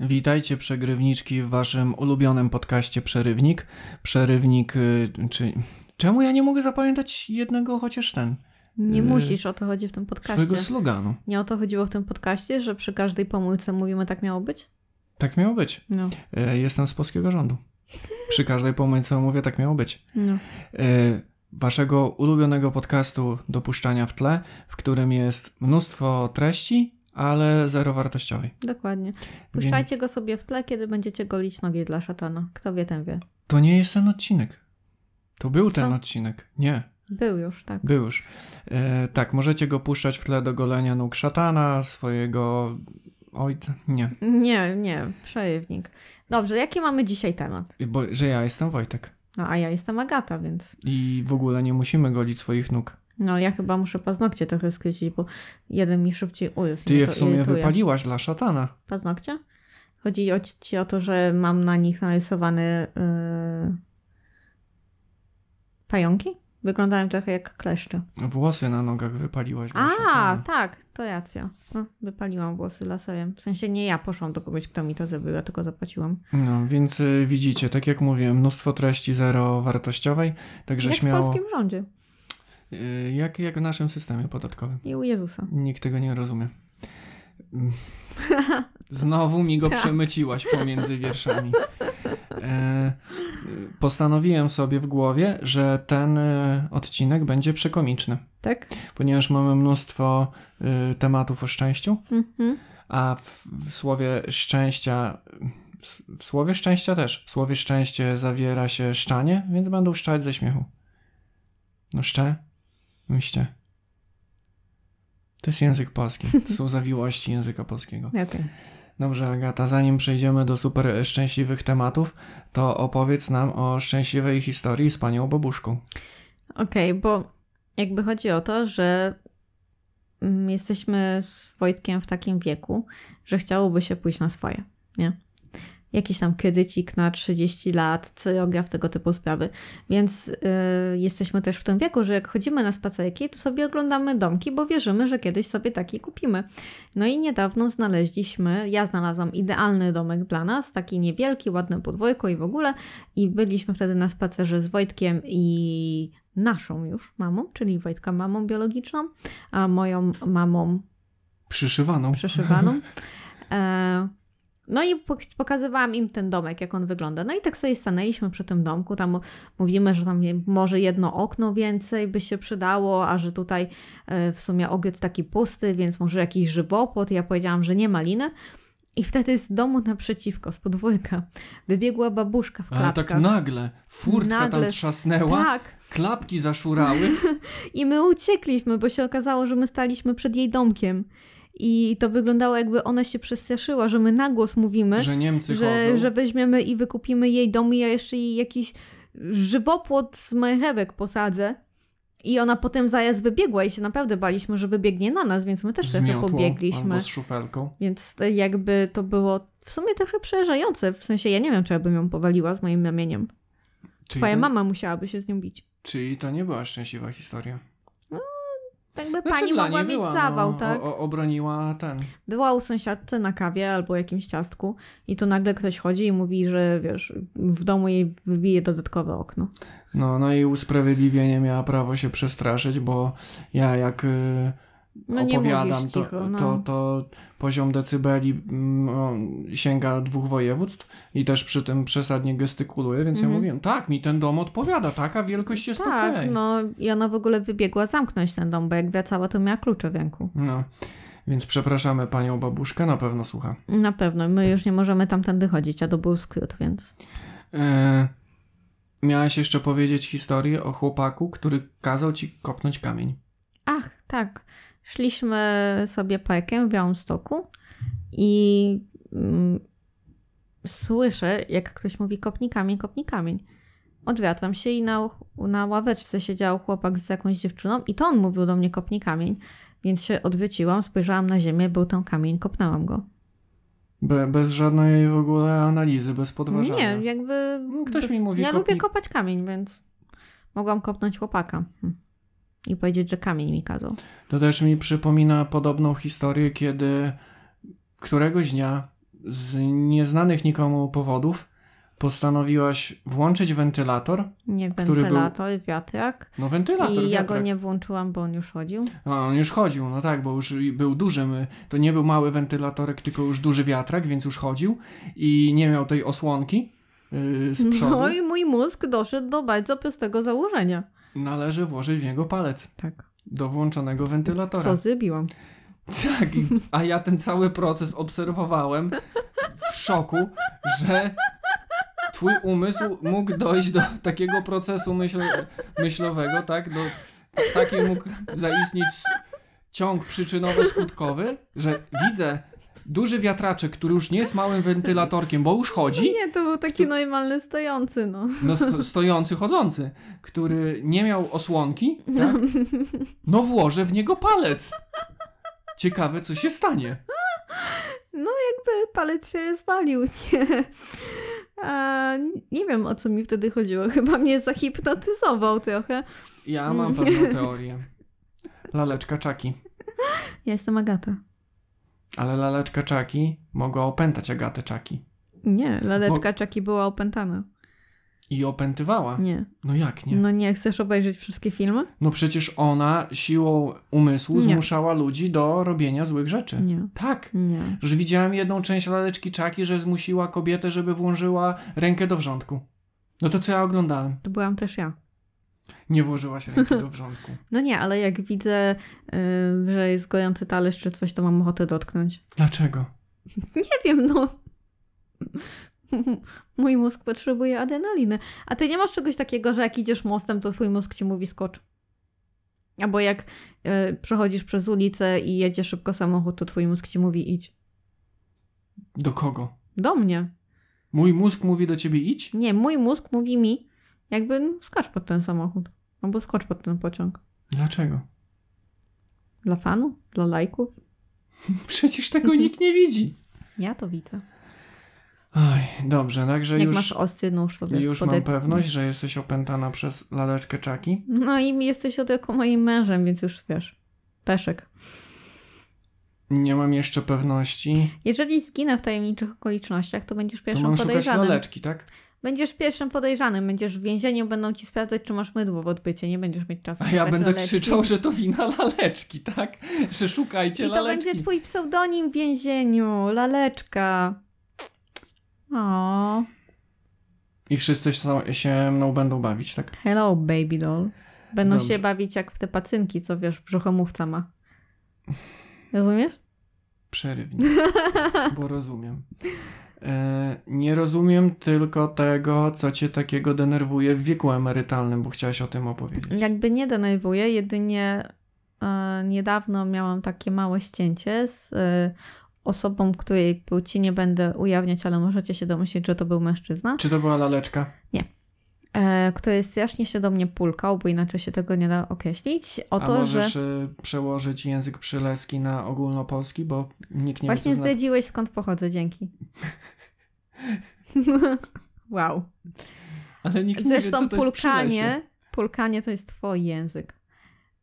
Witajcie przegrywniczki w waszym ulubionym podcaście Przerywnik. Przerywnik, y, czy... Czemu ja nie mogę zapamiętać jednego chociaż ten? Nie Yy, musisz, o to chodzi w tym podcaście. Swojego sloganu. Nie o to chodziło w tym podcaście, że przy każdej pomyłce mówimy tak miało być? Tak miało być. No. E, Jestem z polskiego rządu. Przy każdej pomyłce mówię, tak miało być. no. Waszego ulubionego podcastu dopuszczania w tle, w którym jest mnóstwo treści, ale zero wartościowej. Dokładnie. Puszczajcie Więc go sobie w tle, kiedy będziecie golić nogi dla szatana. Kto wie, ten wie. To nie jest ten odcinek. To był ten Co? odcinek. Nie. Był już, tak. Był już. E, tak, możecie go puszczać w tle do golenia nóg szatana, swojego ojca. Nie, Nie, nie, przejewnik. Dobrze, jaki mamy dzisiaj temat? bo że ja jestem Wojtek. No, a ja jestem Agata, więc... I w ogóle nie musimy golić swoich nóg. No, ja chyba muszę paznokcie trochę skrócić, bo jeden mi szybciej urósł. Ty mnie je w sumie irytuje. wypaliłaś dla szatana. Paznokcie? Chodzi o, ci o to, że mam na nich narysowane yy... pająki? Wyglądają trochę jak kleszcze. Włosy na nogach wypaliłaś dla A, szatana. tak, to racja. No, wypaliłam włosy laserem. W sensie nie ja poszłam do kogoś, kto mi to zrobił, ja tylko zapłaciłam. No, więc y, widzicie, tak jak mówiłem, mnóstwo treści zero wartościowej, także jak śmiało. w polskim rządzie. Y, jak, jak w naszym systemie podatkowym. I u Jezusa. Nikt tego nie rozumie. Mm. Znowu mi go Tak. przemyciłaś pomiędzy wierszami. E, y, postanowiłem sobie w głowie, że ten y, odcinek będzie przekomiczny, Tak? ponieważ mamy mnóstwo tematów o szczęściu, Mhm. a w, w słowie szczęścia. W, w słowie szczęścia też. W słowie szczęście zawiera się szczanie, więc będą szczać ze śmiechu. No szczę, myślcie. To jest język polski. To są zawiłości języka polskiego. Okej. Dobrze, Agata, zanim przejdziemy do super szczęśliwych tematów, to opowiedz nam o szczęśliwej historii z panią babuszką. Okej, bo jakby chodzi o to, że mm, jesteśmy z Wojtkiem w takim wieku, że chciałoby się pójść na swoje, nie? Jakiś tam kredycik na 30 lat, cyrograf, tego typu sprawy. Więc y, jesteśmy też w tym wieku, że jak chodzimy na spacerki, to sobie oglądamy domki, bo wierzymy, że kiedyś sobie taki kupimy. No i niedawno znaleźliśmy, ja znalazłam idealny domek dla nas, taki niewielki, ładne podwórko i w ogóle. I byliśmy wtedy na spacerze z Wojtkiem i naszą już mamą, czyli Wojtka mamą biologiczną, a moją mamą Przyszywaną. przeszywaną. E, no i pok- pokazywałam im ten domek, jak on wygląda. No i tak sobie stanęliśmy przy tym domku, tam mówimy, że tam może jedno okno więcej by się przydało, a że tutaj e, w sumie ogród taki pusty, więc może jakiś żywopłot. Ja powiedziałam, że nie maliny. I wtedy z domu naprzeciwko, z podwórka, wybiegła babuszka w Ale klapkach. tak nagle. Furtka Nagle. tam trzasnęła, tak. klapki zaszurały. I my uciekliśmy, bo się okazało, że my staliśmy przed jej domkiem. I to wyglądało, jakby ona się przestraszyła, że my na głos mówimy, że Niemcy że, chodzą. że weźmiemy i wykupimy jej dom i ja jeszcze jej jakiś żywopłot z marchewek posadzę. I ona potem zajazd wybiegła i się naprawdę baliśmy, że wybiegnie na nas, więc my też trochę pobiegliśmy. Albo z szufelką. Więc jakby to było w sumie trochę przerażające. W sensie ja nie wiem, czy ja bym ją powaliła z moim ramieniem. Czyli Twoja to, mama musiałaby się z nią bić. Czyli to nie była szczęśliwa historia. Jakby Znaczy, pani mogła mieć była, zawał, no, tak? O, obroniła ten. Była u sąsiadce na kawie albo jakimś ciastku i tu nagle ktoś chodzi i mówi, że wiesz, w domu jej wybije dodatkowe okno. No, no i usprawiedliwienie miała prawo się przestraszyć, bo ja jak y, No opowiadam, to, cicho, no. to, to poziom decybeli mm, o, sięga dwóch województw i też przy tym przesadnie gestykuluję, więc ja Mhm. mówiłem, tak, mi ten dom odpowiada, taka wielkość jest tak, okej. no i ona w ogóle wybiegła zamknąć ten dom, bo jak wracała, to miała klucze w ręku. No, więc przepraszamy panią babuszkę, na pewno słucha. Na pewno, my już nie możemy tamtędy chodzić, a to był skrót, więc... E, miałaś jeszcze powiedzieć historię o chłopaku, który kazał ci kopnąć kamień. Ach, tak. Szliśmy sobie parkiem w Białymstoku i mm, słyszę, jak ktoś mówi kopnij kamień, kopnij kamień. Odwracam się i na, na ławeczce siedział chłopak z jakąś dziewczyną i to on mówił do mnie kopnij kamień. Więc się odwróciłam, spojrzałam na ziemię, był tam kamień, kopnęłam go. Be, bez żadnej w ogóle analizy, bez podważania. Nie, jakby... Ktoś mi mówi, Ja kopnij- lubię kopać kamień, więc mogłam kopnąć chłopaka. Hm. I powiedzieć, że kamień mi kazał. To też mi przypomina podobną historię, kiedy któregoś dnia z nieznanych nikomu powodów postanowiłaś włączyć wentylator. Nie wentylator, wiatrak. No wentylator, I ja go wiatrak. nie włączyłam, bo on już chodził. No, on już chodził, no tak, bo już był duży. my- To nie był mały wentylatorek, tylko już duży wiatrak, więc już chodził i nie miał tej osłonki yy, z przodu. No i mój mózg doszedł do bardzo prostego założenia. Należy włożyć w niego palec Tak. do włączonego wentylatora. Co zybiłam. Tak, a ja ten cały proces obserwowałem w szoku, że twój umysł mógł dojść do takiego procesu myśl, myślowego, tak? Do, taki mógł zaistnieć ciąg przyczynowo-skutkowy, że widzę duży wiatraczek, który już nie jest małym wentylatorkiem, bo już chodzi, Nie, to był taki normalny stojący, no. no sto, stojący, chodzący, który nie miał osłonki, tak? No włożę w niego palec. Ciekawe, co się stanie. Jakby palec się zwalił, nie. A, nie wiem, o co mi wtedy chodziło. Chyba mnie zahipnotyzował trochę. Ja mam pewną teorię. Laleczka czaki. Ja jestem Agata. Ale laleczka czaki mogła opętać Agatę czaki. Nie, laleczka Czaki była opętana. I opętywała. Nie. No jak nie? No nie, chcesz obejrzeć wszystkie filmy? No przecież ona siłą umysłu Nie. zmuszała ludzi do robienia złych rzeczy. Nie. Tak. Nie. Już widziałem jedną część laleczki czaki, że zmusiła kobietę, żeby włożyła rękę do wrzątku. No to co ja oglądałem? To byłam też ja. Nie włożyłaś ręki do wrzątku. No nie, ale jak widzę, y, że jest gojący talerz czy coś, to mam ochotę dotknąć. Dlaczego? Nie wiem, no. Mój mózg potrzebuje adrenaliny. A ty nie masz czegoś takiego, że jak idziesz mostem, to twój mózg ci mówi skocz. Albo jak y, przechodzisz przez ulicę i jedzie szybko samochód, to twój mózg ci mówi idź. Do kogo? Do mnie. Mój mózg mówi do ciebie idź? Nie, mój mózg mówi mi, jakby no, skacz pod ten samochód. Albo skocz pod ten pociąg. Dlaczego? Dla fanów? Dla lajków? Przecież tego nikt nie widzi. Ja to widzę. Oj, dobrze, także Jak już, masz ostry nóż, to wiesz, już pode- mam pewność, że jesteś opętana przez laleczkę czaki. No i jesteś od jako moim mężem, więc już wiesz. Peszek. Nie mam jeszcze pewności. Jeżeli zginę w tajemniczych okolicznościach, to będziesz To pierwszym mam podejrzanym. laleczki, tak? Będziesz pierwszym podejrzanym. Będziesz w więzieniu, będą ci sprawdzać, czy masz mydło w odbycie. Nie będziesz mieć czasu. A ja będę laleczki. krzyczał, że to wina laleczki, tak? Że szukajcie I to laleczki. będzie twój pseudonim w więzieniu. Laleczka. O, I wszyscy się- mną będą bawić, tak? hello baby doll. Będą Dobrze. się bawić jak w te pacynki, co wiesz, brzuchomówca ma. Rozumiesz? Przerywnie, bo rozumiem. E, nie rozumiem tylko tego, co cię takiego denerwuje w wieku emerytalnym, bo chciałaś o tym opowiedzieć. Jakby nie denerwuję, jedynie e, niedawno miałam takie małe ścięcie z e, osobą, której płci nie będę ujawniać, ale możecie się domyślić, że to był mężczyzna, Czy to była laleczka? e, który strasznie się do mnie pulkał, bo inaczej się tego nie da określić, o A to, możesz że e, przełożyć język przyleski na ogólnopolski, bo nikt nie właśnie wie, zdradziłeś skąd pochodzę, dzięki. wow. Ale nikt nie wie, Zresztą co to jest pulkanie, pulkanie to jest twój język.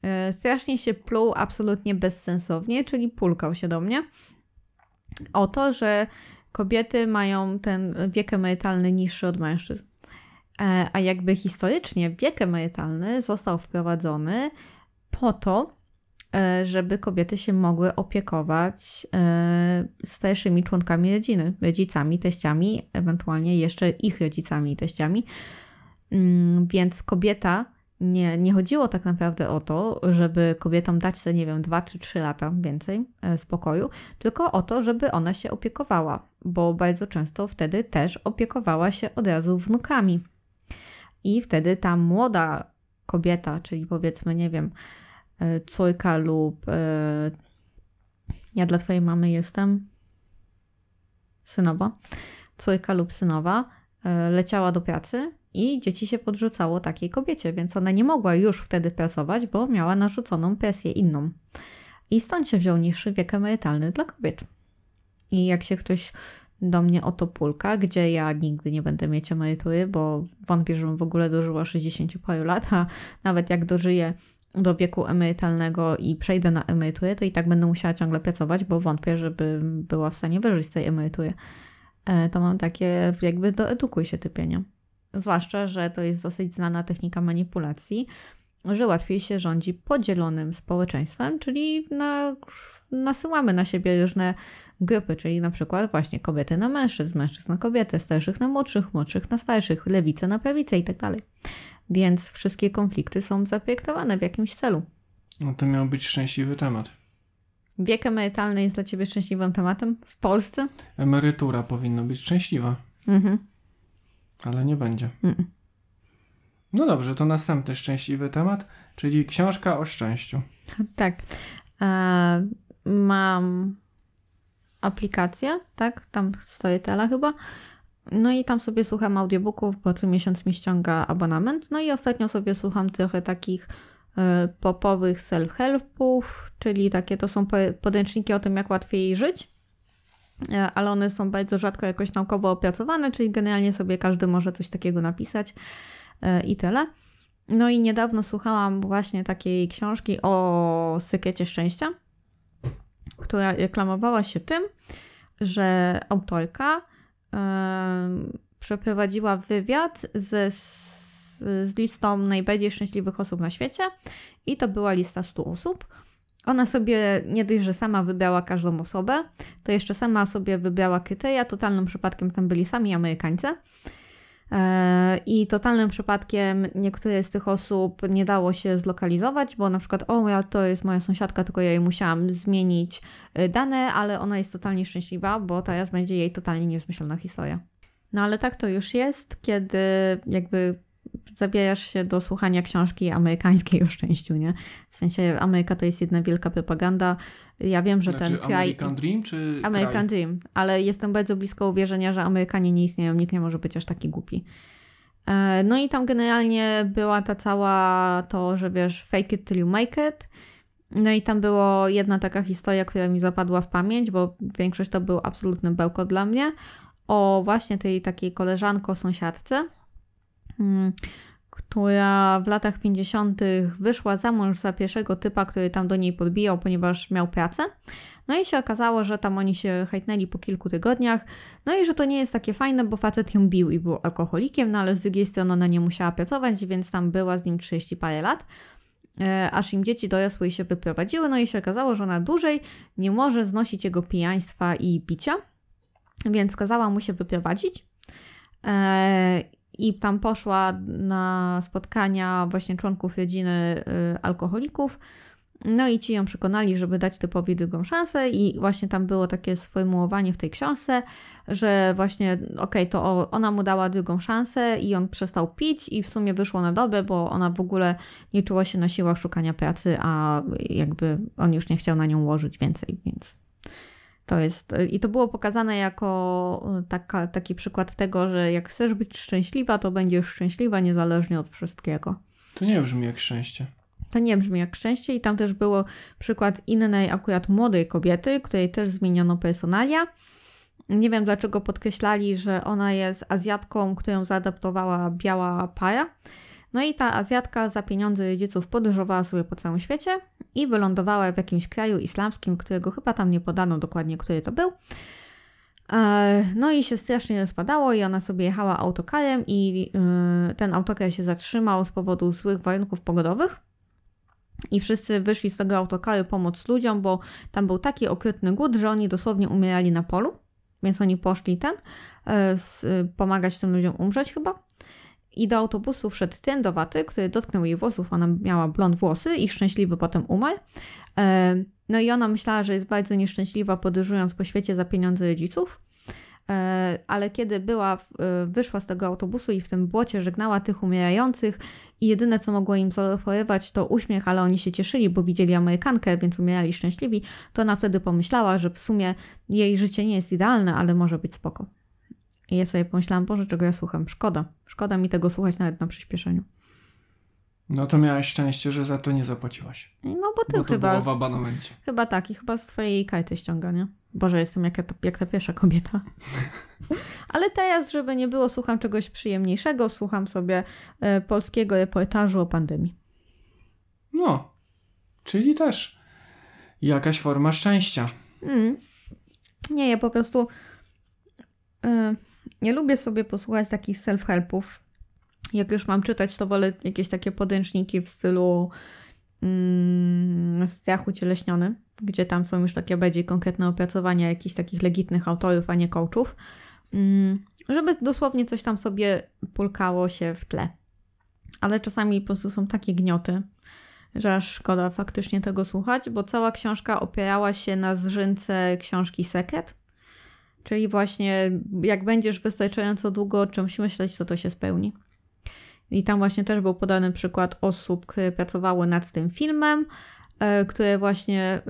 E, Strasznie się pluł absolutnie bezsensownie, czyli pulkał się do mnie o to, że kobiety mają ten wiek emerytalny niższy od mężczyzn. E, A jakby historycznie wiek emerytalny został wprowadzony po to, e, żeby kobiety się mogły opiekować e, starszymi członkami rodziny, rodzicami, teściami, ewentualnie jeszcze ich rodzicami i teściami. Mm, Więc kobieta, nie, nie chodziło tak naprawdę o to, żeby kobietom dać te, nie wiem, 2 czy 3 lata więcej spokoju, tylko o to, żeby ona się opiekowała, bo bardzo często wtedy też opiekowała się od razu wnukami. I wtedy ta młoda kobieta, czyli powiedzmy, nie wiem, e, córka lub e, ja dla twojej mamy jestem synowa, córka lub synowa, e, leciała do pracy i dzieci się podrzucało takiej kobiecie, więc ona nie mogła już wtedy pracować, bo miała narzuconą presję inną. I stąd się wziął niższy wiek emerytalny dla kobiet. I jak się ktoś do mnie o to pulka, gdzie ja nigdy nie będę mieć emerytury, bo wątpię, żebym w ogóle dożyła 60 paru lat, a nawet jak dożyję, do wieku emerytalnego i przejdę na emeryturę, to i tak będę musiała ciągle pracować, bo wątpię, żeby była w stanie wyżyć z tej emerytury. E, To mam takie, jakby doedukuj się typienia. Zwłaszcza, że to jest dosyć znana technika manipulacji, że łatwiej się rządzi podzielonym społeczeństwem, czyli na, nasyłamy na siebie różne grupy, czyli na przykład właśnie kobiety na mężczyzn, mężczyzn na kobiety, starszych na młodszych, młodszych na starszych, lewicę na prawicę i tak dalej. Więc wszystkie konflikty są zaprojektowane w jakimś celu. No to miał być szczęśliwy temat. Wiek emerytalny jest dla Ciebie szczęśliwym tematem w Polsce? Emerytura powinna być szczęśliwa, Mhm. ale nie będzie. No dobrze, to następny szczęśliwy temat, czyli książka o szczęściu. Tak. E, mam aplikację, tak? Tam Storytela chyba. No i tam sobie słucham audiobooków, bo co miesiąc mi ściąga abonament. No i ostatnio sobie słucham trochę takich e, popowych self-helpów, czyli takie to są po- podręczniki o tym, jak łatwiej żyć. E, Ale one są bardzo rzadko jakoś naukowo opracowane, czyli generalnie sobie każdy może coś takiego napisać e, i tyle. No i niedawno słuchałam właśnie takiej książki o sekrecie szczęścia, która reklamowała się tym, że autorka em, przeprowadziła wywiad ze, z, z listą najbardziej szczęśliwych osób na świecie i to była lista 100 osób. Ona sobie nie dość, że sama wybrała każdą osobę, to jeszcze sama sobie wybrała kryteria. Totalnym przypadkiem tam byli sami Amerykańcy. E, I totalnym przypadkiem niektóre z tych osób nie dało się zlokalizować, bo na przykład, o, ja, to jest moja sąsiadka, tylko ja jej musiałam zmienić y, dane, ale ona jest totalnie szczęśliwa, bo teraz będzie jej totalnie niezmyślona historia. No ale tak to już jest, kiedy jakby zabierasz się do słuchania książki amerykańskiej o szczęściu, nie? W sensie Ameryka to jest jedna wielka propaganda. Ja wiem, że znaczy ten kraj... American Dream czy American kraj? Dream, ale jestem bardzo blisko uwierzenia, że Amerykanie nie istnieją, nikt nie może być aż taki głupi. E, No i tam generalnie była ta cała to, że wiesz, fake it till you make it. No i tam było jedna taka historia, która mi zapadła w pamięć, bo większość to był absolutny bełkot dla mnie, o właśnie tej takiej koleżanko sąsiadce, mm, która w latach 50. wyszła za mąż za pierwszego typa, który tam do niej podbijał, ponieważ miał pracę. No i się okazało, że tam oni się hejtnęli po kilku tygodniach, no i że to nie jest takie fajne, bo facet ją bił i był alkoholikiem, no ale z drugiej strony ona nie musiała pracować, więc tam była z nim 30 parę lat, e, aż im dzieci dorosły i się wyprowadziły, no i się okazało, że ona dłużej nie może znosić jego pijaństwa i picia, więc kazała mu się wyprowadzić. I tam poszła na spotkania właśnie członków rodziny y, alkoholików. No i ci ją przekonali, żeby dać typowi drugą szansę i właśnie tam było takie sformułowanie w tej książce, że właśnie okej, to o- ona mu dała drugą szansę i on przestał pić i w sumie wyszło na dobę, bo ona w ogóle nie czuła się na siłach szukania pracy, a jakby on już nie chciał na nią łożyć więcej, więc to jest i to było pokazane jako taka, taki przykład tego, że jak chcesz być szczęśliwa, to będziesz szczęśliwa niezależnie od wszystkiego. To nie brzmi jak szczęście. To nie brzmi jak szczęście i tam też było przykład innej akurat młodej kobiety, której też zmieniono personalia. Nie wiem dlaczego podkreślali, że ona jest Azjatką, którą zaadaptowała biała para. No i ta Azjatka za pieniądze rodziców podróżowała sobie po całym świecie i wylądowała w jakimś kraju islamskim, którego chyba tam nie podano dokładnie, który to był. E, No i się strasznie rozpadało i ona sobie jechała autokarem i y, ten autokar się zatrzymał z powodu złych warunków pogodowych. I wszyscy wyszli z tego autokaru pomóc ludziom, bo tam był taki okrutny głód, że oni dosłownie umierali na polu. Więc oni poszli ten, e, pomagać tym ludziom umrzeć chyba. I do autobusu wszedł ten do waty, który dotknął jej włosów. Ona miała blond włosy i szczęśliwy potem umarł. E, No i ona myślała, że jest bardzo nieszczęśliwa podróżując po świecie za pieniądze rodziców. E, Ale kiedy była, e, wyszła z tego autobusu i w tym błocie żegnała tych umierających i jedyne co mogło im zaoferować to uśmiech, ale oni się cieszyli, bo widzieli Amerykankę, więc umierali szczęśliwi, to ona wtedy pomyślała, że w sumie jej życie nie jest idealne, ale może być spoko. I ja sobie pomyślałam, Boże, czego ja słucham? Szkoda. Szkoda mi tego słuchać nawet na przyspieszeniu. No to miałaś szczęście, że za to nie zapłaciłaś. No bo ty Bo to chyba, w abonamencie. chyba tak i chyba z twojej karty ściąga, nie? Boże, jestem jak, ta- jak ta pierwsza kobieta. Ale teraz, żeby nie było, słucham czegoś przyjemniejszego, słucham sobie e, polskiego reportażu o pandemii. No, czyli też jakaś forma szczęścia. Mm. Nie, ja po prostu y, nie lubię sobie posłuchać takich self-helpów. Jak już mam czytać, to wolę jakieś takie podręczniki w stylu mm, strach ucieleśniony, gdzie tam są już takie bardziej konkretne opracowania jakichś takich legitnych autorów, a nie coachów. Mm, żeby dosłownie coś tam sobie pulkało się w tle. Ale czasami po prostu są takie gnioty, że aż szkoda faktycznie tego słuchać, bo cała książka opierała się na zżynce książki Sekret. Czyli właśnie jak będziesz wystarczająco długo o czymś myśleć, to to się spełni. I tam właśnie też był podany przykład osób, które pracowały nad tym filmem, e, które właśnie e,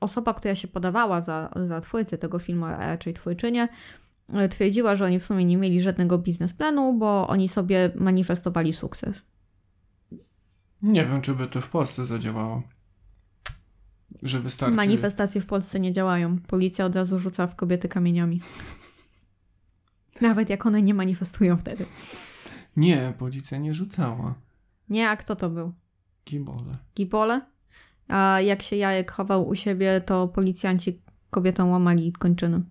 osoba, która się podawała za, za twórcę tego filmu, a raczej twórczynię, e, twierdziła, że oni w sumie nie mieli żadnego biznesplanu, bo oni sobie manifestowali sukces. Nie wiem, czy by to w Polsce zadziałało. Że wystarczy. Manifestacje w Polsce nie działają. Policja od razu rzuca w kobiety kamieniami. Nawet jak one nie manifestują wtedy. Nie, policja nie rzucała. Nie, a kto to był? Gibole. Gibole? A jak się jajek chował u siebie, to policjanci kobietom łamali kończyny.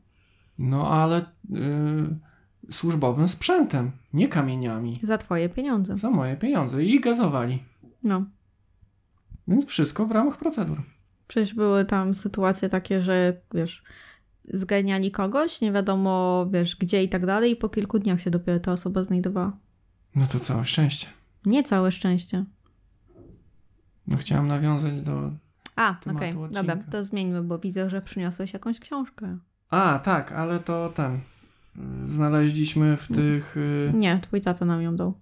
No ale y, służbowym sprzętem, nie kamieniami. Za twoje pieniądze. Za moje pieniądze i gazowali. No. Więc wszystko w ramach procedur. Przecież były tam sytuacje takie, że wiesz, zganiali kogoś, nie wiadomo, wiesz, gdzie i tak dalej, i po kilku dniach się dopiero ta osoba znajdowała. No to całe szczęście. Nie całe szczęście. No chciałam nawiązać do. A, okej, odcinka. dobra, to zmieńmy, bo widzę, że przyniosłeś jakąś książkę. A, tak, ale to ten. Znaleźliśmy w tych. y, Nie, twój tata nam ją dał.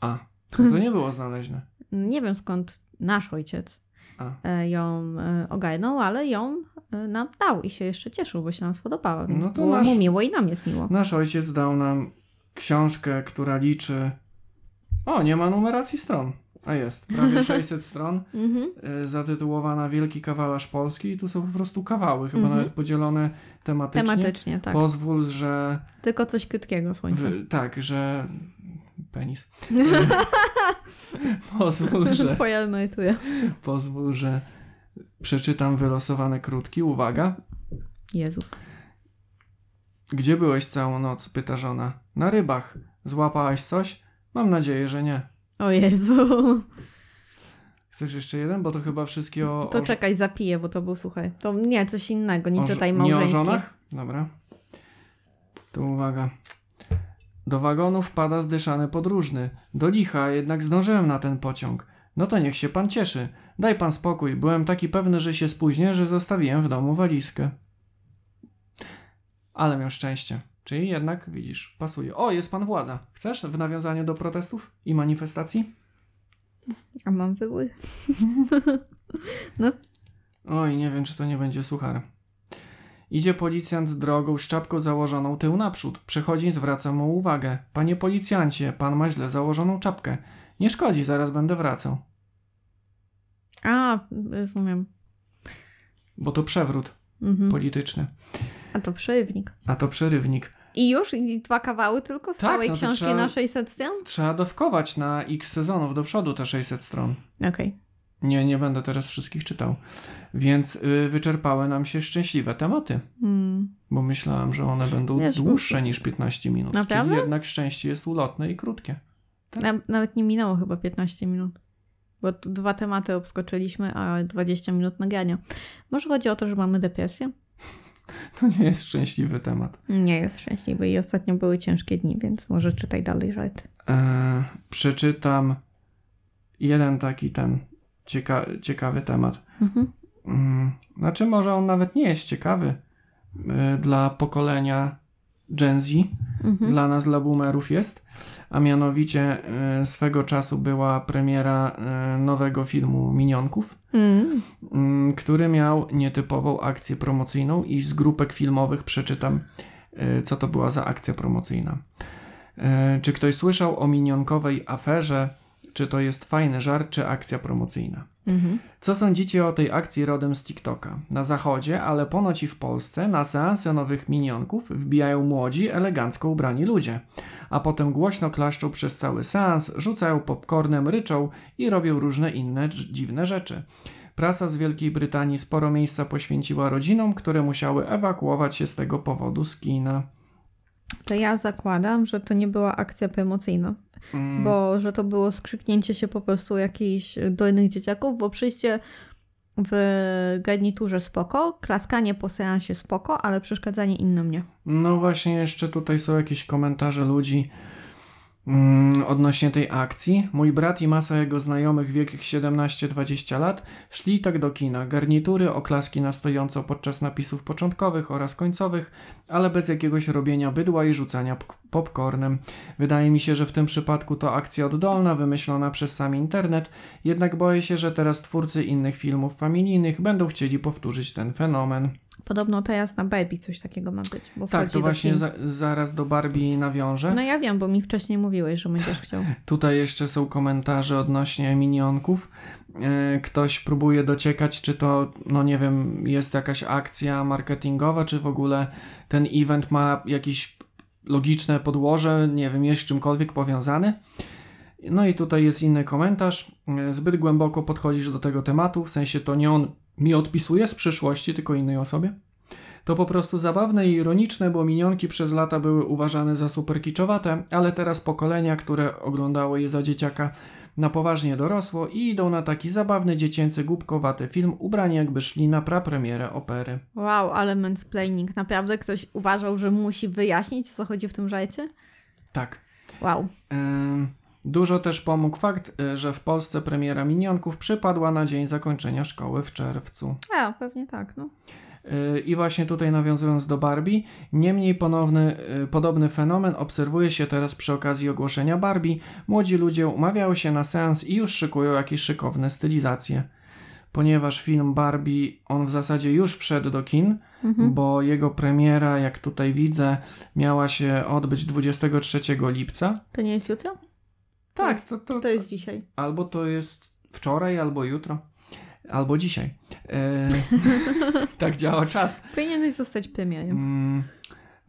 A, no to nie było znaleźne. Nie wiem skąd nasz ojciec A. e, ją e, ogarnął, ale ją e, nam dał i się jeszcze cieszył, bo się nam spodobała, więc No to było nasz- mu miło i nam jest miło. Nasz ojciec dał nam książkę, która liczy. O, nie ma numeracji stron. A jest, prawie 600 stron, Mhm. y, zatytułowana Wielki Kawalarz Polski i tu są po prostu kawały, chyba Mhm. nawet podzielone tematycznie. Tematycznie, tak. Pozwól, że. Tylko coś krótkiego, słońce. W, tak, że. Penis. pozwól, że. Twoja emerytura. Pozwól, że przeczytam wylosowane krótki. Uwaga. Jezus. Gdzie byłeś całą noc? pyta żona. Na rybach. Złapałaś coś? Mam nadzieję, że nie. O Jezu. Chcesz jeszcze jeden? Bo to chyba wszystkie o. To o, czekaj, zapiję, bo to był, słuchaj. To nie, coś innego, nie o, czytaj Nie o żonach? Dobra. To uwaga. Do wagonu wpada zdyszany podróżny. Do licha, jednak zdążyłem na ten pociąg. No to niech się pan cieszy. Daj pan spokój. Byłem taki pewny, że się spóźnię, że zostawiłem w domu walizkę. Ale miał szczęście. Czyli jednak, widzisz, pasuje. O, jest pan władza. Chcesz w nawiązaniu do protestów i manifestacji? A mam wybór. Oj, nie wiem, czy to nie będzie suchar. Idzie policjant z drogą z czapką założoną tył naprzód. Przechodzi zwraca mu uwagę. Panie policjancie, pan ma źle założoną czapkę. Nie szkodzi, zaraz będę wracał. A, rozumiem. Bo to przewrót Mhm. polityczny. A to przerywnik. A to przerywnik. I już? I dwa kawały tylko z Tak, całej no książki trzeba- na 600 stron? Trzeba dowkować na x sezonów do przodu te 600 stron. Okej. Nie, nie będę teraz wszystkich czytał. Więc y, wyczerpały nam się szczęśliwe tematy. Hmm. Bo myślałam, że one będą Wiesz, dłuższe niż 15 minut. Naprawdę? Czyli jednak szczęście jest ulotne i krótkie. Na, nawet nie minęło chyba 15 minut. Bo dwa tematy obskoczyliśmy, a 20 minut nagrania. Może chodzi o to, że mamy depresję? To nie jest szczęśliwy temat. Nie jest szczęśliwy i ostatnio były ciężkie dni, więc może czytaj dalej. E, przeczytam jeden taki ten cieka- ciekawy temat. Mhm. Mm, Znaczy, może on nawet nie jest ciekawy e, dla pokolenia Gen Z. Mhm. Dla nas, dla boomerów jest. A mianowicie e, swego czasu była premiera e, nowego filmu Minionków, Mm. mm, który miał nietypową akcję promocyjną i z grupek filmowych przeczytam, co to była za akcja promocyjna. Czy ktoś słyszał o minionkowej aferze czy to jest fajny żart, czy akcja promocyjna. Mhm. Co sądzicie o tej akcji rodem z TikToka? Na zachodzie, ale ponoć i w Polsce, na seanse nowych minionków wbijają młodzi, elegancko ubrani ludzie. A potem głośno klaszczą przez cały seans, rzucają popcornem, ryczą i robią różne inne dziwne rzeczy. Prasa z Wielkiej Brytanii sporo miejsca poświęciła rodzinom, które musiały ewakuować się z tego powodu z kina. To ja zakładam, że to nie była akcja promocyjna, Mm, bo że to było skrzyknięcie się po prostu jakichś dojnych dzieciaków, bo przyjście w garniturze spoko, klaskanie po seansie spoko, ale przeszkadzanie innym nie. No właśnie, jeszcze tutaj są jakieś komentarze ludzi odnośnie tej akcji. Mój brat i masa jego znajomych w wiekach 17-20 lat szli tak do kina. Garnitury, oklaski na stojąco podczas napisów początkowych oraz końcowych, ale bez jakiegoś robienia bydła i rzucania popcornem. Wydaje mi się, że w tym przypadku to akcja oddolna, wymyślona przez sam internet, jednak boję się, że teraz twórcy innych filmów familijnych będą chcieli powtórzyć ten fenomen. Podobno teraz na Barbie coś takiego ma być. Bo Tak, to właśnie za, zaraz do Barbie nawiążę. No ja wiem, bo mi wcześniej mówiłeś, że będziesz chciał. Tutaj jeszcze są komentarze odnośnie minionków. E, Ktoś próbuje dociekać, czy to, no nie wiem, jest jakaś akcja marketingowa, czy w ogóle ten event ma jakieś logiczne podłoże, nie wiem, jest z czymkolwiek powiązany. No i tutaj jest inny komentarz. E, Zbyt głęboko podchodzisz do tego tematu, w sensie to nie on mi odpisuje z przyszłości, tylko innej osobie. To po prostu zabawne i ironiczne, bo minionki przez lata były uważane za super kiczowate, ale teraz pokolenia, które oglądało je za dzieciaka, na poważnie dorosło i idą na taki zabawny, dziecięcy, głupkowaty film, ubrani jakby szli na prapremierę opery. Wow, ale mansplaining. Naprawdę ktoś uważał, że musi wyjaśnić, co chodzi w tym żajcie? Tak. Wow. Ym, Dużo też pomógł fakt, y, że w Polsce premiera Minionków przypadła na dzień zakończenia szkoły w czerwcu. A, pewnie tak, no. Yy, I właśnie tutaj nawiązując do Barbie, niemniej ponowny, yy, podobny fenomen obserwuje się teraz przy okazji ogłoszenia Barbie. Młodzi ludzie umawiają się na seans i już szykują jakieś szykowne stylizacje. Ponieważ film Barbie, on w zasadzie już wszedł do kin, Mhm. bo jego premiera, jak tutaj widzę, miała się odbyć 23 lipca. To nie jest jutro? Tak, to, to, To jest dzisiaj. albo to jest wczoraj, albo jutro, albo dzisiaj. E, tak działa czas. Powinieneś zostać premierem. Mm,